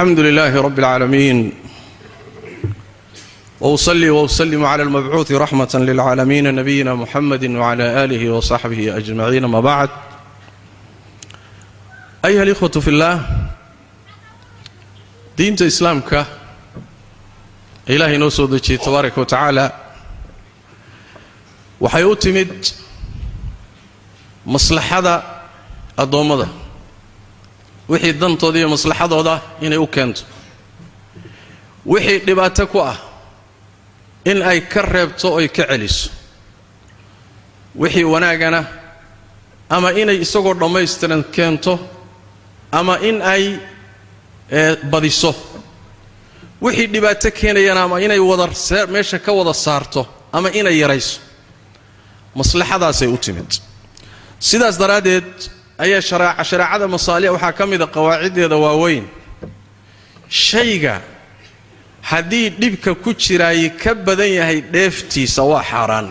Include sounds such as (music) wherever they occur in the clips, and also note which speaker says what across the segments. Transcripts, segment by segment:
Speaker 1: alxamdu lilaahi rabbi اlcaalamiin wusli wuslim cla almabcuudi raxmat lilcaalamiina nabiyina muxamadi wcla alihi wasaxbihi ajmaciin ama bacd ayuha alikhwatu fi اllah diinta islaamka ilaahay noo soo dejiyey tabaaraka wa tacaala waxay u timid maslaxada addoommada wixii dantooda iyo maslaxadooda inay u keento. Wixii dhibaato ku ah in ay ka reebto oy ka celiso. Wixii wanaagana ama inay isagoo dhammaystiran keento ama in ay badiso. Wixii dhibaato keenayana ama inay wada meesha ka wada saarto ama inay yarayso. Maslaxadaasay u timid. Sidaas daraaddeed ayaa shareecada masaalix waxaa ka mida qawaaciddeeda waaweyn. Shayga haddii dhibka ku jiraayi ka badan yahay dheeftiisa waa xaaraan.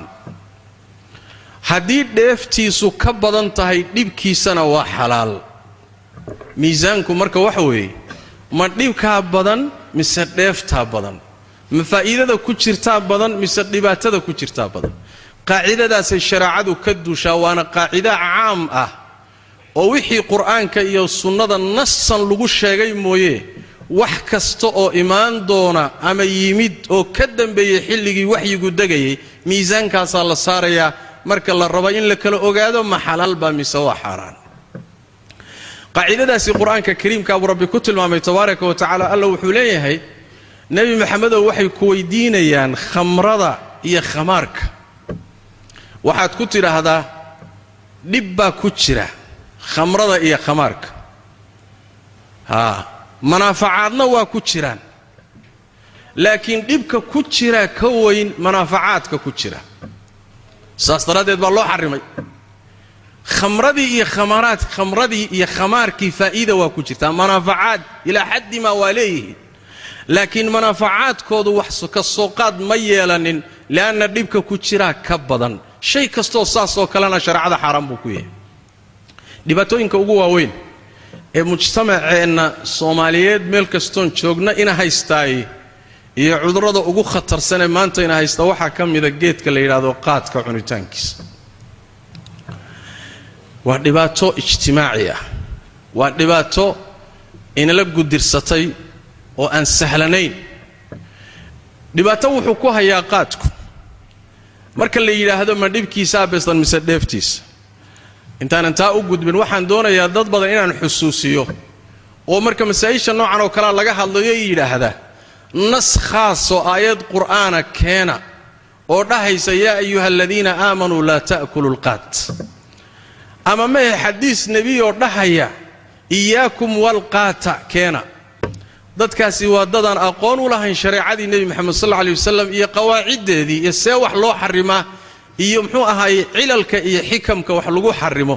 Speaker 1: Haddii dheeftiisu ka badan tahay dhibkiisana waa xalaal. Miisaanku marka waxa weeye ma dhibkaa badan mise dheeftaa badan? Ma faa'iidada ku jirtaa badan mise dhibaatada ku jirtaa badan? Qaacidadaasay shareecadu ka duushaa waana qaacida caam ah oo wixii qur'aanka iyo sunnada nasan lagu sheegay mooye wax kasta oo imaan doona ama yimid oo ka dambeeyey xilligii waxyigu degayay miisaankaasaa la saarayaa. Marka la rabo in la kala ogaado ma xalaalbaa mise waa xaaraan. Qaacidadaasi qur'aanka kariimka buu rabbi ku tilmaamay tabaaraka wa tacaala alla wuxuu leeyahay nebi maxamedow waxay ku weydiinayaan khamrada iyo khamaarka. Waxaad ku tidhaahdaa dhib baa ku jira khamrada iyo khamaarka. Haa manaafacaadna waa ku jiraan. Laakiin dhibka ku jira ka weyn manaafacaadka ku jira. Saas daraaddeed baa loo xarrimay. Khamradii iyo khamaraad khamradii iyo khamaarkii faa'iida waa ku jirtaa. Manaafacaad ilaa xaddimaa waa leeyihiin. Laakiin manaafacaadkoodu wax ka soo qaad ma yeelanin le'anna dhibka ku jiraa ka badan. Shay kastoo saasoo kalena shareecada xaaraan buu ku yahay dhibaatooyinka ugu waaweyn ee mujtamaceenna soomaaliyeed meel kastoon joogna ina haystaay iyo cudurrada ugu khatarsanee maanta ina haysta waxaa ka mida geedka la yidhaahdo qaadka cunitaankiisa. Waa dhibaato ijtimaaci ah. Waa dhibaato inala gudirsatay oo aan sahlanayn. Dhibaato wuxuu ku hayaa qaadku. Marka la yidhaahdo ma dhibkiisaa bestan mise dheeftiisa intaanan taa u gudbin waxaan doonayaa dad badan inaan xusuusiyo oo marka masaa'isha noocan oo kalea laga hadlayo yidhaahda nas khaasoo aayad qur'aana keena oo dhahaysa yaa ayuha aladiina aamanuu laa ta'kulu lqaad ama mehe xadiis nebiyoo dhahaya iyaakum walqaata keena. Dadkaasi waa dadaan aqoon u lahayn shareecadii nebi moxamed sal alla aley wasalam iyo qawaaciddeedii iyo see wax loo xarimaa iyo muxuu ahaaye cilalka iyo xikamka wax lagu xarimo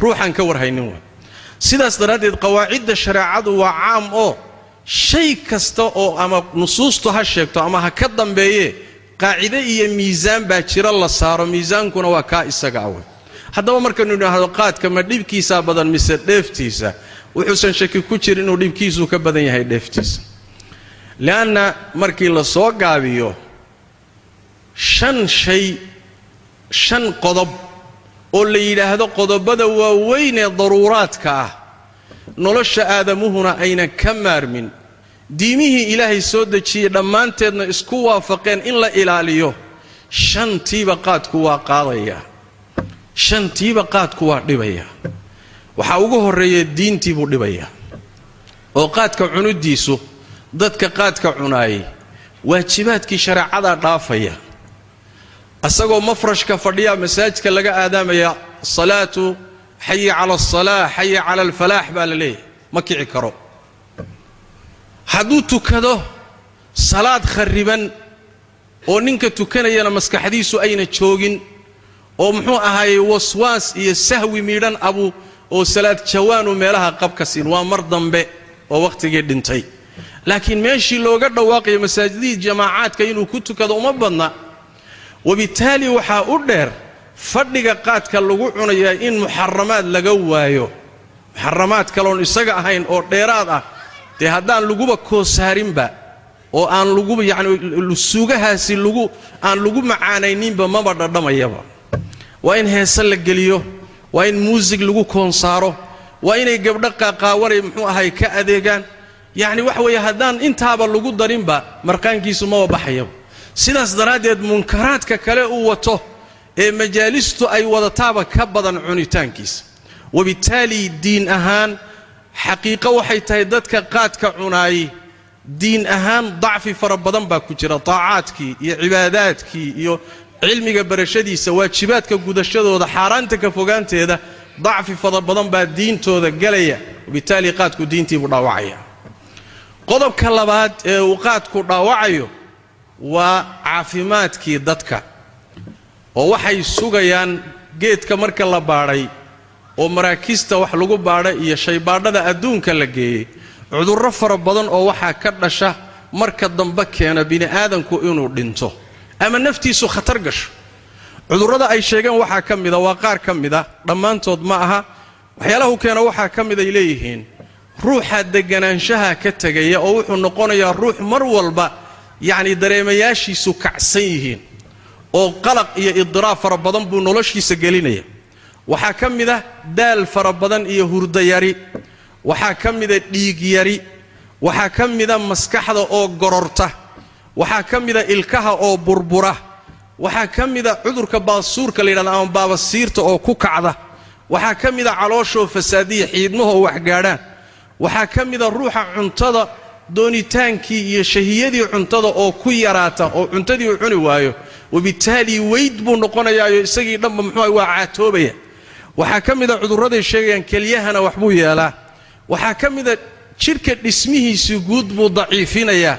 Speaker 1: ruuxaan ka warhaynin waay sidaas daraaddeed qawaacidda shareecadu waa caam oo shay kasta oo ama nusuustu ha sheegto ama ha ka dambeeye qaacide iyo miisaan baa jiro la saaro. Miisaankuna waa kaa isaga awey haddaba markaynu idhaahdo qaadka ma dhibkiisaa badan mise dheeftiisa? Wuxuusan shaki ku jira inuu dhibkiisu ka badan yahay dheeftiisa. Le'anna markii la soo gaabiyo shan shay shan qodob oo la yidhaahdo qodobada waaweyn ee daruuraadka ah. Nolosha aadamuhuna aynan ka maarmin. Diimihii ilaahay soo dejiyey dhammaanteedna isku waafaqeen in la ilaaliyo. Shantiiba qaadku waa qaadaya. Shantiiba qaadku waa dhibaya. Waxaa ugu horreeya diintii buu dhibayaa oo qaadka cuniddiisu dadka qaadka cunaayay waajibaadkii shareecadaa dhaafaya asagoo mafrashka fadhiya masaajidka laga aadaamaya salaatu xayi cala alsalaa xayi cala alfalaax baa la leeyahay. Ma kici karo. Hadduu tukado salaad kharriban oo ninka tukanayana maskaxdiisu ayna joogin oo muxuu ahaayey waswaas iyo sahwi miidhan abu oo salaad jawaanu meelaha qabka siin. Waa mar dambe oo wakhtigii dhintay. Laakiin meeshii looga dhawaaqayo masaajidihii jamaacaadka inuu ku tukado uma badna wabitaali waxaa u dheer fadhiga qaadka lagu cunayaa in muxaramaad laga waayo. Muxaramaad kaloon isaga ahayn oo dheeraad ah dee haddaan laguba koosaarinba oo aan laguba yacni suugahaasi lagu aan lagu macaanayninba maba dhadhamayaba. Waa in heese la geliyo waa in muusig lagu koonsaaro waa inay gabdho qaaqaawanay muxuu ahay ka adeegaan. Yacni waxa weeye haddaan intaaba lagu darinba marqaankiisu maba baxayaba sidaas daraaddeed munkaraadka kale uu wato ee majaalistu ay wadataaba ka badan cunitaankiisa. Wabittaali diin ahaan xaqiiqo waxay tahay dadka qaadka cunaayey diin ahaan dacfi fara badan baa ku jira. Taacaadkii iyo cibaadaadkii iyo cilmiga barashadiisa waajibaadka gudashadooda xaaraanta ka fogaanteeda dacfi fara badan baa diintooda gelaya wabittaali qaadku diintiibuu dhaawacaya. Qodobka labaad ee uu qaadku dhaawacayo waa caafimaadkii dadka oo waxay sugayaan geedka marka la baadhay oo maraakiista wax lagu baadhay iyo shaybaadhada adduunka la geeyey. Cudurro fara badan oo waxaa ka dhasha marka dambe keena bini'aadanku inuu dhinto ama naftiisu khatar gasho. Cudurrada ay sheegeen waxaa ka mida waa qaar ka mida. Dhammaantood ma aha waxyaalahu keena waxaa ka mid ay leeyihiin. Ruuxa deganaanshaha ka tegaya oo wuxuu noqonayaa ruux mar walba yacni dareemayaashiisu kacsan yihiin oo qalaq iyo idiraab fara badan buu noloshiisa gelinaya. Waxaa ka mid ah daal fara badan iyo hurdayari waxaa ka mida dhiigyari waxaa ka mida maskaxda oo gororta. Waxaa ka mida ilkaha oo burbura. Waxaa ka mida cudurka baasuurka la yidhahda ama baabasiirta oo ku kacda. Waxaa ka mida calooshoo fasaadiya xiidmahoo waxgaadhaan waxaa ka mida ruuxa cuntada doonitaankii iyo shahiyadii cuntada oo ku yaraata oo cuntadii uu cuni waayo wabittaali weyd buu noqonayaayo isagii dhanba muxuuha waa caatoobaya. Waxaa ka mida cudurraday sheegayaan kelyahana waxbuu yeelaa. Waxaa ka mida jidhka dhismihiisii guud buu daciifinayaa.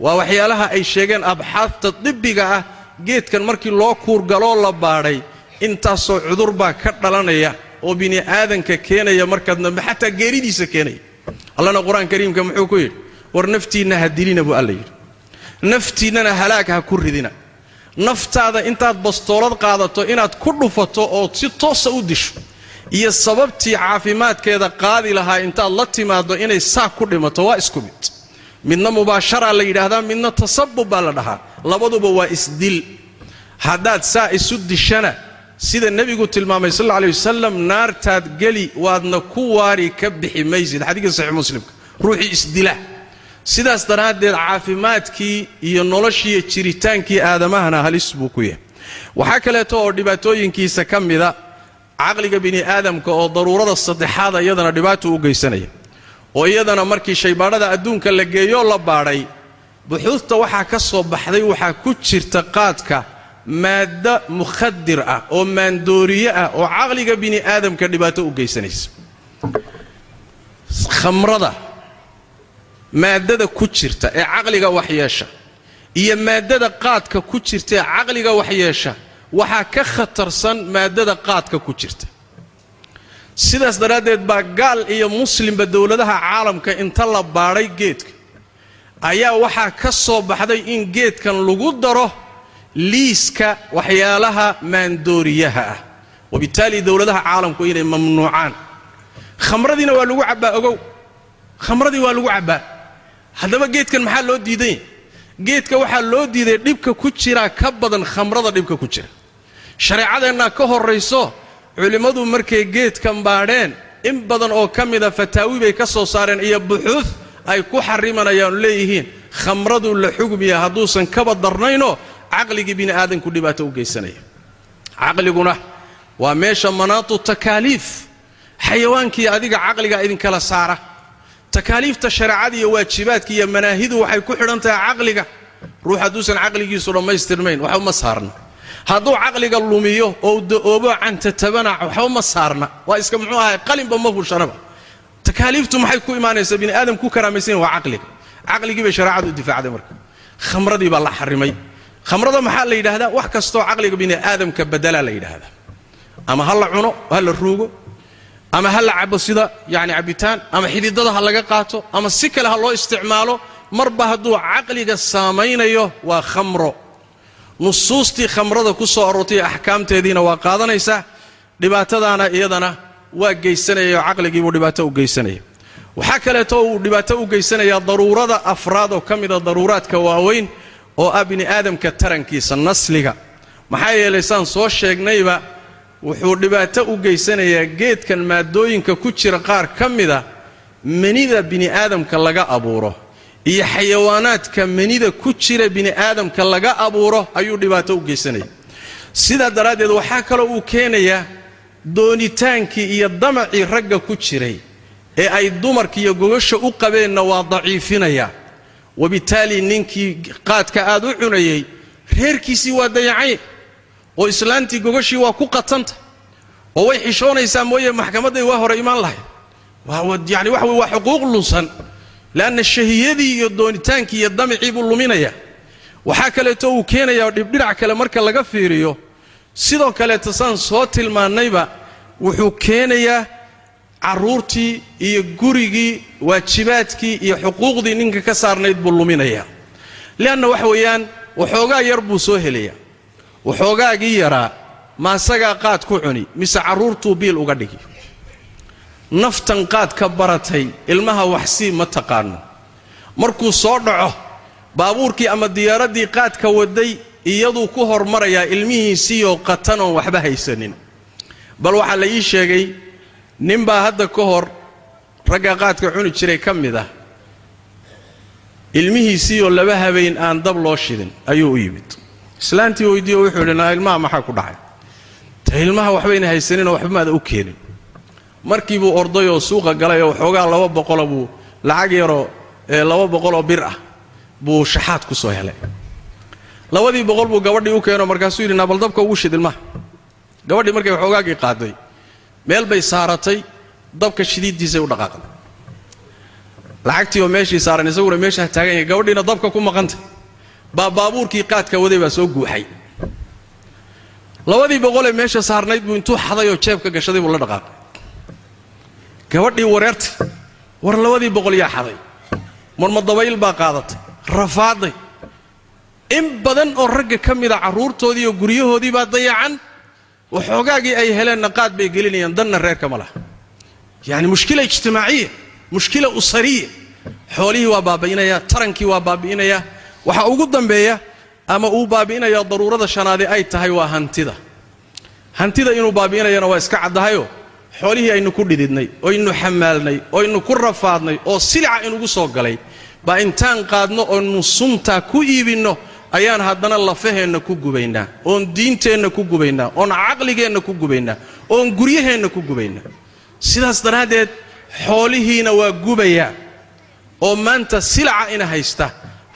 Speaker 1: Waa waxyaalaha ay sheegeen abxaafta dibbiga ah geedkan markii loo kuurgaloo la baadhay intaasoo cudur baa ka dhalanaya oo bini aadanka keenaya markaad dambe xataa geeridiisa keenaya. Allana qur'aan kariimka muxuu ku yidhi war naftiinna ha dilina buu alla yidhi. Naftiinnana halaag ha ku ridina. Naftaada intaad bastoolad qaadato inaad ku dhufato ood si toosa u disho iyo sababtii caafimaadkeeda qaadi lahaa intaad la timaaddo inay saa ku dhimato waa isku mid. Midna mubaasharaa la yidhaahdaa midna tasabub baa la dhahaa. Labaduba waa isdil. Haddaad saa isu dishana sida nebigu tilmaamay sal alla lay wasalam naartaad geli waadna ku waari ka bixi maysid. Xadiidka saxiix muslimka ruuxii isdila sidaas daraaddeed caafimaadkii iyo noloshiiyo jiritaankii aadamahana halis buu ku yahay. Waxaa kaleeto oo dhibaatooyinkiisa ka mida caqliga bini aadamka oo daruurada saddexaada iyadana dhibaato u geysanaya. Oo iyadana markii shaybaadhada adduunka la geeyoo la baadhay buxuudta waxaa ka soo baxday waxaa ku jirta qaadka maaddo mukhadir ah oo maandooriye ah oo caqliga bini aadamka dhibaato u geysanaysa maaddada ku jirta ee caqliga waxyeesha iyo maaddada qaadka ku jirta ee caqliga waxyeesha waxaa ka khatarsan maaddada qaadka ku jirta. Sidaas daraaddeed baa gaal iyo muslimba dowladaha caalamka inta la baadhay geedka ayaa waxaa ka soo baxday in geedkan lagu daro liiska waxyaalaha maandooriyaha ah. Wabittaali dowladaha caalamku inay mamnuucaan. Khamradiina waa lagu cabbaa ogow. Khamradii waa lagu cabbaa haddaba geedkan maxaa loo diiday? Geedka waxaa loo diiday dhibka ku jiraa ka badan khamrada dhibka ku jira. Shareecadeennaa ka horrayso culimmadu markay geedkan baadheen in badan oo ka mida fataawi bay ka soo saareen iyo buxuud ay ku xarimanayaan leeyihiin khamradu la xugmiya hadduusan kaba darnaynoo caqligii bini aadamku dhibaato u geysanaya. Caqliguna waa meesha manaatu takaaliif. Xayawaankii adiga caqliga idinkala saara takaaliifta shareecada iyo waajibaadka iyo manaahidu waxay ku xidhan tahay caqliga. Ruux hadduusan caqligiisu dhammaystirnayn waxba saarna. Hadduu caqliga lumiyo oo cantatabana waxba saarna. Waa iska muxuu ahay qalinba ma fushanaba takaaliiftu maxay ku imaanaysaa? Bini aadam ku karaamaysan waa caqliga. Caqligii bay shareecadu difaacday marka. Khamradii baa la xarimay khamrada maxaa la yidhaahdaa? Wax kastoo caqliga bini aadamka badelaa la yidhaahdaa. Ama ha la cuno ha la ruugo ama ha la cabo sida yani cabitaan ama xididada ha laga qaato ama si kale ha loo isticmaalo marba hadduu caqliga saamaynayo waa khamro. Nusuustii khamrada ku soo aroortay axkaamteediina waa qaadanaysaa dhibaatadaana iyadana waa geysanaya oo caqligiibuu dhibaato u geysanaya waxaa kaleeto uu dhibaato u geysanayaa daruurada afraad oo ka mida daruuraadka waaweyn oo ah bini aadamka tarankiisa nasliga. Maxaa yeelay saan soo sheegnayba wuxuu dhibaato u geysanayaa geedkan maadooyinka ku jira qaar ka mida manida bini aadamka laga abuuro. Iyo xayawaanaadka manida ku jira bini aadamka laga abuuro ayuu dhibaato u geysanaya. Sidaa daraaddeed waxaa kaloo uu keenayaa doonitaankii iyo damacii ragga ku jiray ee ay dumarka iyo gogasha u qabeenna waa daciifinaya. Wabitaali ninkii qaadka aad u cunayay reerkiisii waa dayacay oo islaantii gogashii waa ku qatanta oo way xishoonaysaa mooye maxkamadday waa hore imaan lahayd. Yani waxa waa xuquuq lunsan. Leanna shahiyadii iyo doonitaankii iyo damicii buu luminaya waxaa kaleeto uu keenayaa dhibdhinac kale marka laga fiiriyo. Sidoo kaleeto saan soo tilmaannayba wuxuu keenayaa carruurtii iyo gurigii waajibaadkii iyo xuquuqdii ninka ka saarnayd buu luminayaa. Leanna waxa weeyaan waxoogaa yar buu soo helayaa waxoogaagii yaraa maasagaa qaad ku cuni mise carruurtuu biil uga dhigi? Naftan qaad ka baratay ilmaha waxsii ma taqaano. Markuu soo dhaco baabuurkii ama diyaaraddii qaadka waday iyaduu ku hormarayaa ilmihiisiioo qatan oon waxba haysanin. Bal waxaa la ii sheegay ninbaa hadda ka hor ragga qaadka cuni jiray ka mid ah. Ilmihiisiioo laba habeen aan dab loo shidin ayuu u yimid islaantii weydiiyo wuxuu yidhi naa ilmaha maxaa ku dhacay? Ta ilmaha waxbayna haysaninoo waxba maada u keenin. Markii buu orday oo suuqa galay oo waxoogaa laba boqolo buu lacag yaroo laba boqoloo bir ah buu shaxaad ku soo helay. Labadii boqol buu gabadhii u keeno markaasuu yidhi naa bal dabka ugu shid ilmaha. Gabadhii markay waxoogaagii qaaday meel bay saaratay dabka shidiiddiisay u dhaqaaqday. Lacagtii oo meeshii saaran isaguna meeshaa taagan yahay gabadhiina dabka ku maqantay baa baabuurkii qaadka waday baa soo guuxay. Labadii boqolee meesha saarnayd buu intuu xaday oo jeebka gashaday buu la dhaqaaqay gabadhii wareertay war labadii boqol yaa xaday. Marma dabayl baa qaadatay rafaaday. In badan oo ragga ka mida carruurtoodii iyo guryahoodii baa dayacan waxoogaagii ay heleenna qaad bay gelinayaan danna reerka ma laha. Yacni mushkila ijtimaaciya mushkila usariya xoolihii waa baabi'inayaa tarankii waa baabi'inayaa waxa ugu dambeeya ama uu baabi'inaya daruurada shanaade ay tahay waa hantida. Hantida inuu baabi'inayana waa iska caddahayoo xoolihii aynu ku dhididnay oynu xamaalnay oynu ku rafaadnay oo silica inugu soo galay baa intaan qaadno oynu suntaa ku iibinno ayaan haddana lafaheenna ku gubaynaa oon diinteenna ku gubaynaa oon caqligeenna ku gubaynaa oon guryaheenna ku gubaynaa. Sidaas daraaddeed xoolihiina waa gubayaa oo maanta silaca ina haysta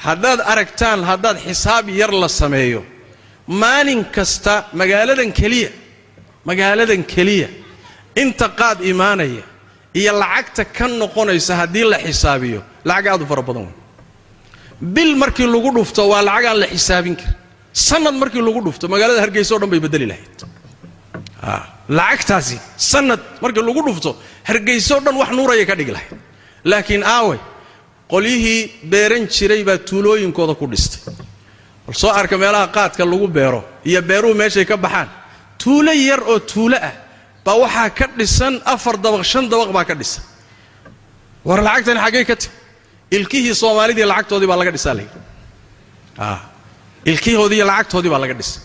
Speaker 1: haddaad aragtaan haddaad xisaab yar la sameeyo maalin kasta magaaladan keliya magaaladan keliya inta qaad imaanaya iyo lacagta ka noqonaysa haddii la xisaabiyo lacag aad u fara badan wey bil markii lagu dhufto waa lacag aan la xisaabin karin. Sanad markii lagu dhufto magaalada hargeysa o dhan bay bedeli lahayd. Lacagtaasi sanad markii lagu dhufto hargeyso o dhan wax nuuraya ka dhigi lahayd. Laakiin aaway qolyihii beeran jiray baa tuulooyinkooda ku dhistay. Bal soo arka meelaha qaadka lagu beero iyo beeruhu meeshay ka baxaan tuulo yar oo tuulo ah baa waxaa ka dhisan afar dabaq shan dabaq baa ka dhisan. War lacagtani xaggay ka timi ilkihii soomaalidii lacagtoodii baa laga dhisaa layidhi ilkihoodii iyo lacagtoodii baa laga dhisay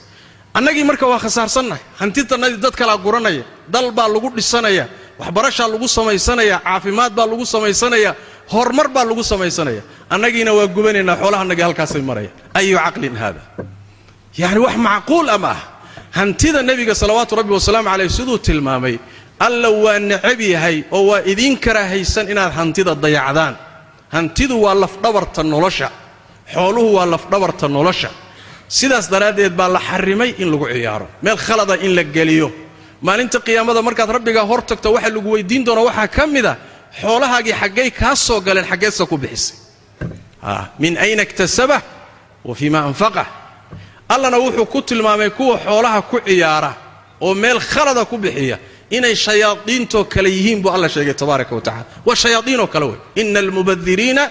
Speaker 1: annagii marka waa khasaarsannahay hantitanadii dad kalaa guranaya dal baa lagu dhisanaya waxbarashaa lagu samaysanaya caafimaad baa lagu samaysanaya horumar baa lagu samaysanaya. Annagiina waa gubanaynaa xoolahanagii halkaasay maraya. Ayu caqlin haada. Yacni wax macquul ama ah? Hantida nebiga salawaatu rabbi wasalaamu calayh siduu tilmaamay alla waa necab yahay oo waa idiin karaahaysan inaad hantida dayacdaan. Hantidu waa lafdhabarta nolosha. Xooluhu waa lafdhabarta nolosha. Sidaas daraaddeed baa la xarrimay in lagu ciyaaro. Meel khalada in la geliyo maalinta qiyaamada markaad rabbigaa hor tagto waxa lagu weydiin doona waxaa ka mid a xoolahaagii xaggay kaa soo galeen xaggeedsa ku bixisay. Min ayna iktasabah wa fiima anfaqah allana wuxuu ku tilmaamay kuwa xoolaha ku ciyaara oo meel khalada ku bixiya inay shayaadiintoo kale yihiin buu alla sheegay tabaaraka wa tacala waa shayaadiinoo kale wey. Ina almubadiriina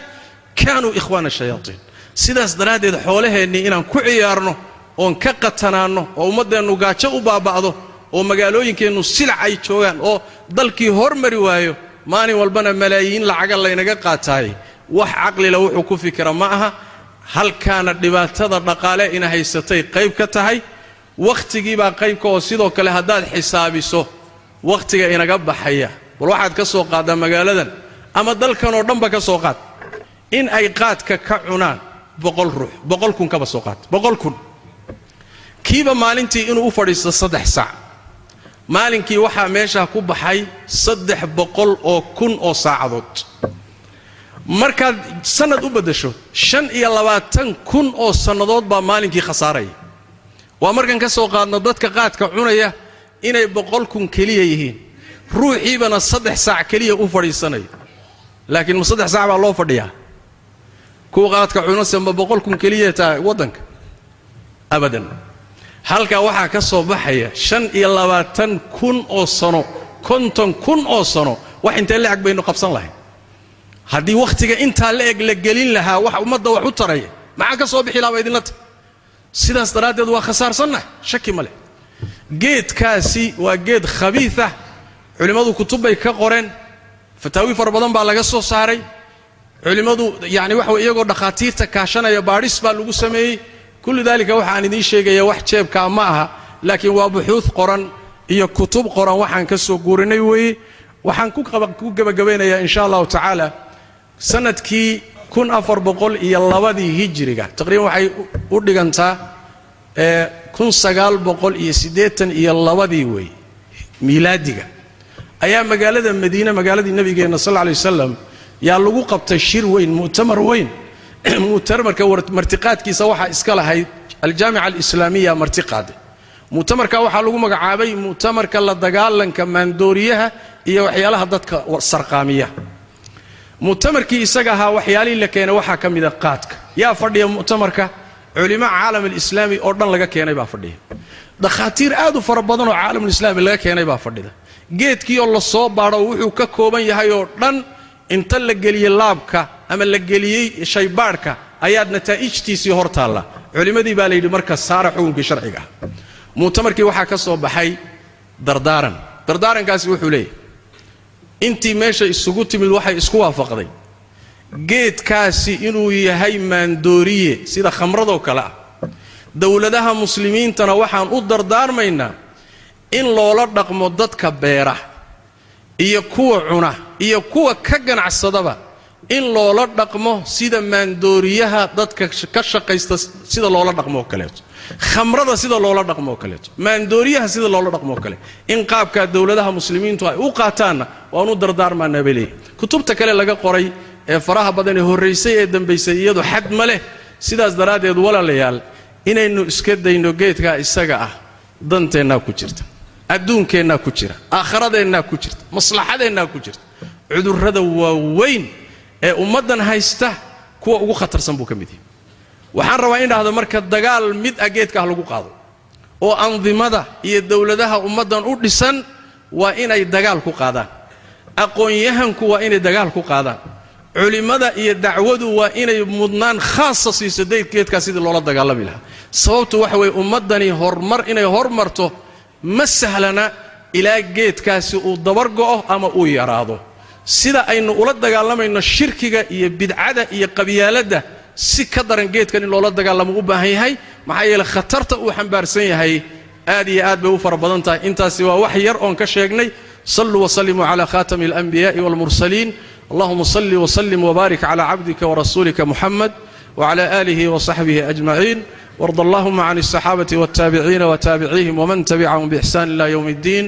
Speaker 1: kaanuu ikhwaana shayaaiin sidaas daraaddeed xoolaheennii inaan ku ciyaarno oon ka qatanaanno oo ummaddeennu gaajo u baaba'do oo magaalooyinkeennu silac ay joogaan oo dalkii hormari waayo maalin walbana malaayiin lacaga laynaga qaataay wax caqlila wuxuu ku fikira ma aha halkaana dhibaatada dhaqaale ina haysatay qayb ka tahay? Wakhtigiibaa qaybka oo sidoo kale haddaad xisaabiso wakhtiga inaga baxaya. Bal waxaad ka soo qaaddaa magaaladan ama dalkan oo dhanba ka soo qaad? In ay qaadka ka cunaan boqol ruux boqol kun kaba soo qaad boqol kun. Kiiba maalintii inuu u fadhiisto saddex saac maalinkii waxaa meeshaa ku baxay saddex boqol oo kun oo saacadood. Markaad sannad u baddasho shan iyo labaatan kun oo sannadood baa maalinkii khasaaraya waa markan ka soo qaadno dadka qaadka cunaya inay boqol kun keliya yihiin. Ruuxiibana saddex saac keliya u fadhiisanayo laakiin ma saddex saac baa loo fadhiyaa? Kuwa qaadka cunase ma boqol kun keliya taa waddanka? Abadan halkaa waxaa ka soo baxaya shan iyo labaatan kun oo sano konton kun oo sano wax intee la eg baynu qabsan lahayn haddii wakhtiga intaa la eg la gelin lahaa wax ummadda wax u taraya maxaa ka soo bixi lahaa idinla tahy sidaas daraaddeed waa khasaarsannahay shaki ma leh. Geedkaasi waa geed khabiiah culimmadu kutub bay ka qoreen. Fataawi fara badan baa laga soo saaray. Culimmadu yani waxa wey iyagoo dhakhaatiirta kaashanaya baadhis baa lagu sameeyey kullu daalika waxaan idiin sheegaya wax jeebkaa ma aha laakiin waa buxuud qoran iyo kutub qoran waxaan ka soo guurinay weeye waxaan ku gebagabaynayaa insha allahu tacaala sannadkii kun afar boqol iyo labadii hijiriga taqriiban waxay u dhigantaa kun sagaal boqol iyo siddeetan iyo labadii weeye miilaadiga ayaa magaalada madiine magaaladii nebigeenna sal lay wasalam yaa lagu qabtay shir weyn mu'tamar weyn (clears throat) mu'tamarka martiqaadkiisa waxaa iska lahayd aljaamica alislaamiya marti qaaday mu'tamarka waxaa lagu magacaabay mu'tamarka la dagaalanka maandooriyaha iyo waxyaalaha dadka sarqaamiya. Mu'tamarkii isaga ahaa waxyaalihii la keenay waxaa ka mida qaadka. Yaa fadhiya mu'tamarka culimo caalam alislaami oo dhan laga keenay baa fadhiya. Dhakhaatiir aad u fara badan oo caalamulislaami laga keenay baa fadhida. Geedkii oo la soo baadho wuxuu ka kooban yahay oo dhan inta la geliyey laabka ama la geliyey shaybaadhka ayaad nataa'ijtiisii hor taalla. Culimmadii baa layidhi marka saara xukunkii sharciga ah. Mu'tamarkii waxaa ka soo baxay dardaaran. Dardaarankaasi wuxuu leeyahy intii meesha isugu timid waxay isku waafaqday. Geedkaasi inuu yahay maandooriye sida khamradoo kale ah. Dowladaha muslimiintana waxaan u dardaarmaynaa in loola dhaqmo dadka beera iyo kuwa cuna iyo kuwa ka ganacsadaba in loola dhaqmo sida maandooriyaha dadka ka shaqaysta sida loola dhaqmo oo kaleeto. Khamrada sida loola dhaqmo oo kaleeto. Maandooriyaha sida loola dhaqmo oo kale. In qaabkaa dowladaha muslimiintu ay u qaataanna waan u dardaarmaanaa bay kutubta kale laga qoray ee faraha badan ee horraysay ee dambaysay iyadu xad ma leh. Sidaas daraaddeed walaalayaal inaynu iska dayno geedkaa isaga ah danteennaa ku jirta adduunkeennaa ku jira aakhiradeennaa ku jirta maslaxadeennaa ku jirta. Cudurrada waaweyn ee ummaddan haysta kuwa ugu khatarsan buu ka mid yahay. Waxaan rabaa in dhahdo marka dagaal mid ah geedka ah lagu qaado oo andimada iyo dowladaha ummaddan u dhisan waa inay dagaal ku qaadaan. Aqoon-yahanku waa inay dagaal ku qaadaan. Culimmada iyo dacwadu waa inay mudnaan khaasa siiso daydgeedkaa sidii loola dagaalami lahaa. Sababtu waxa weeye ummaddani horumar inay hormarto ma sahlana ilaa geedkaasi uu dabar go'o ama uu yaraado sida aynu ula dagaalamayno shirkiga iyo bidcada iyo qabyaaladda si ka daran geedkan in loola dagaalamo u baahan yahay maxaa yeele khatarta uu xambaarsan yahay aad iyo aad bay u fara badan tahay intaasi waa wax yar oon ka sheegnay saluu wasalimuu cala khatami alanbiya'i walmursaliin allahuma salli wslim wbaarik cla cabdika wrasuulika muxamed wcla alihi wsaxbihi ajmaciin warda allahuma can الصaxaabati wاtaabiciina wtaabicihim wman tabicahum bixsan ila ywm اddin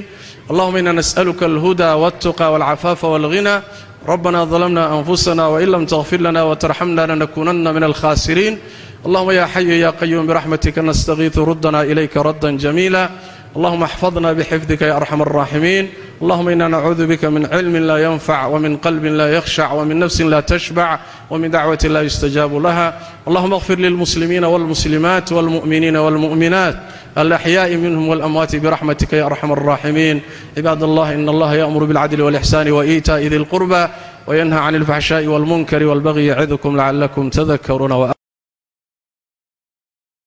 Speaker 1: allahuma ina nasأlka اlhuda wاltuqa wاlcafaafa wاlghina ربنا ظلمنا أنفسنا وإن لم تغفر لنا وترحمنا لنكونن من الخاسرين اللهم يا حي يا قيوم برحمتك نستغيث ردنا إليك ردا جميلا اللهم احفظنا بحفظك يا أرحم الراحمين اللهم إنا نعوذ بك من علم لا ينفع ومن قلب لا يخشع ومن نفس لا تشبع ومن دعوة لا يستجاب لها اللهم اغفر للمسلمين والمسلمات والمؤمنين والمؤمنات الأحياء منهم والأموات برحمتك يا أرحم الراحمين عباد الله إن الله يأمر بالعدل والإحسان وإيتاء ذي القربى وينهى عن الفحشاء والمنكر والبغي يعظكم لعلكم تذكرون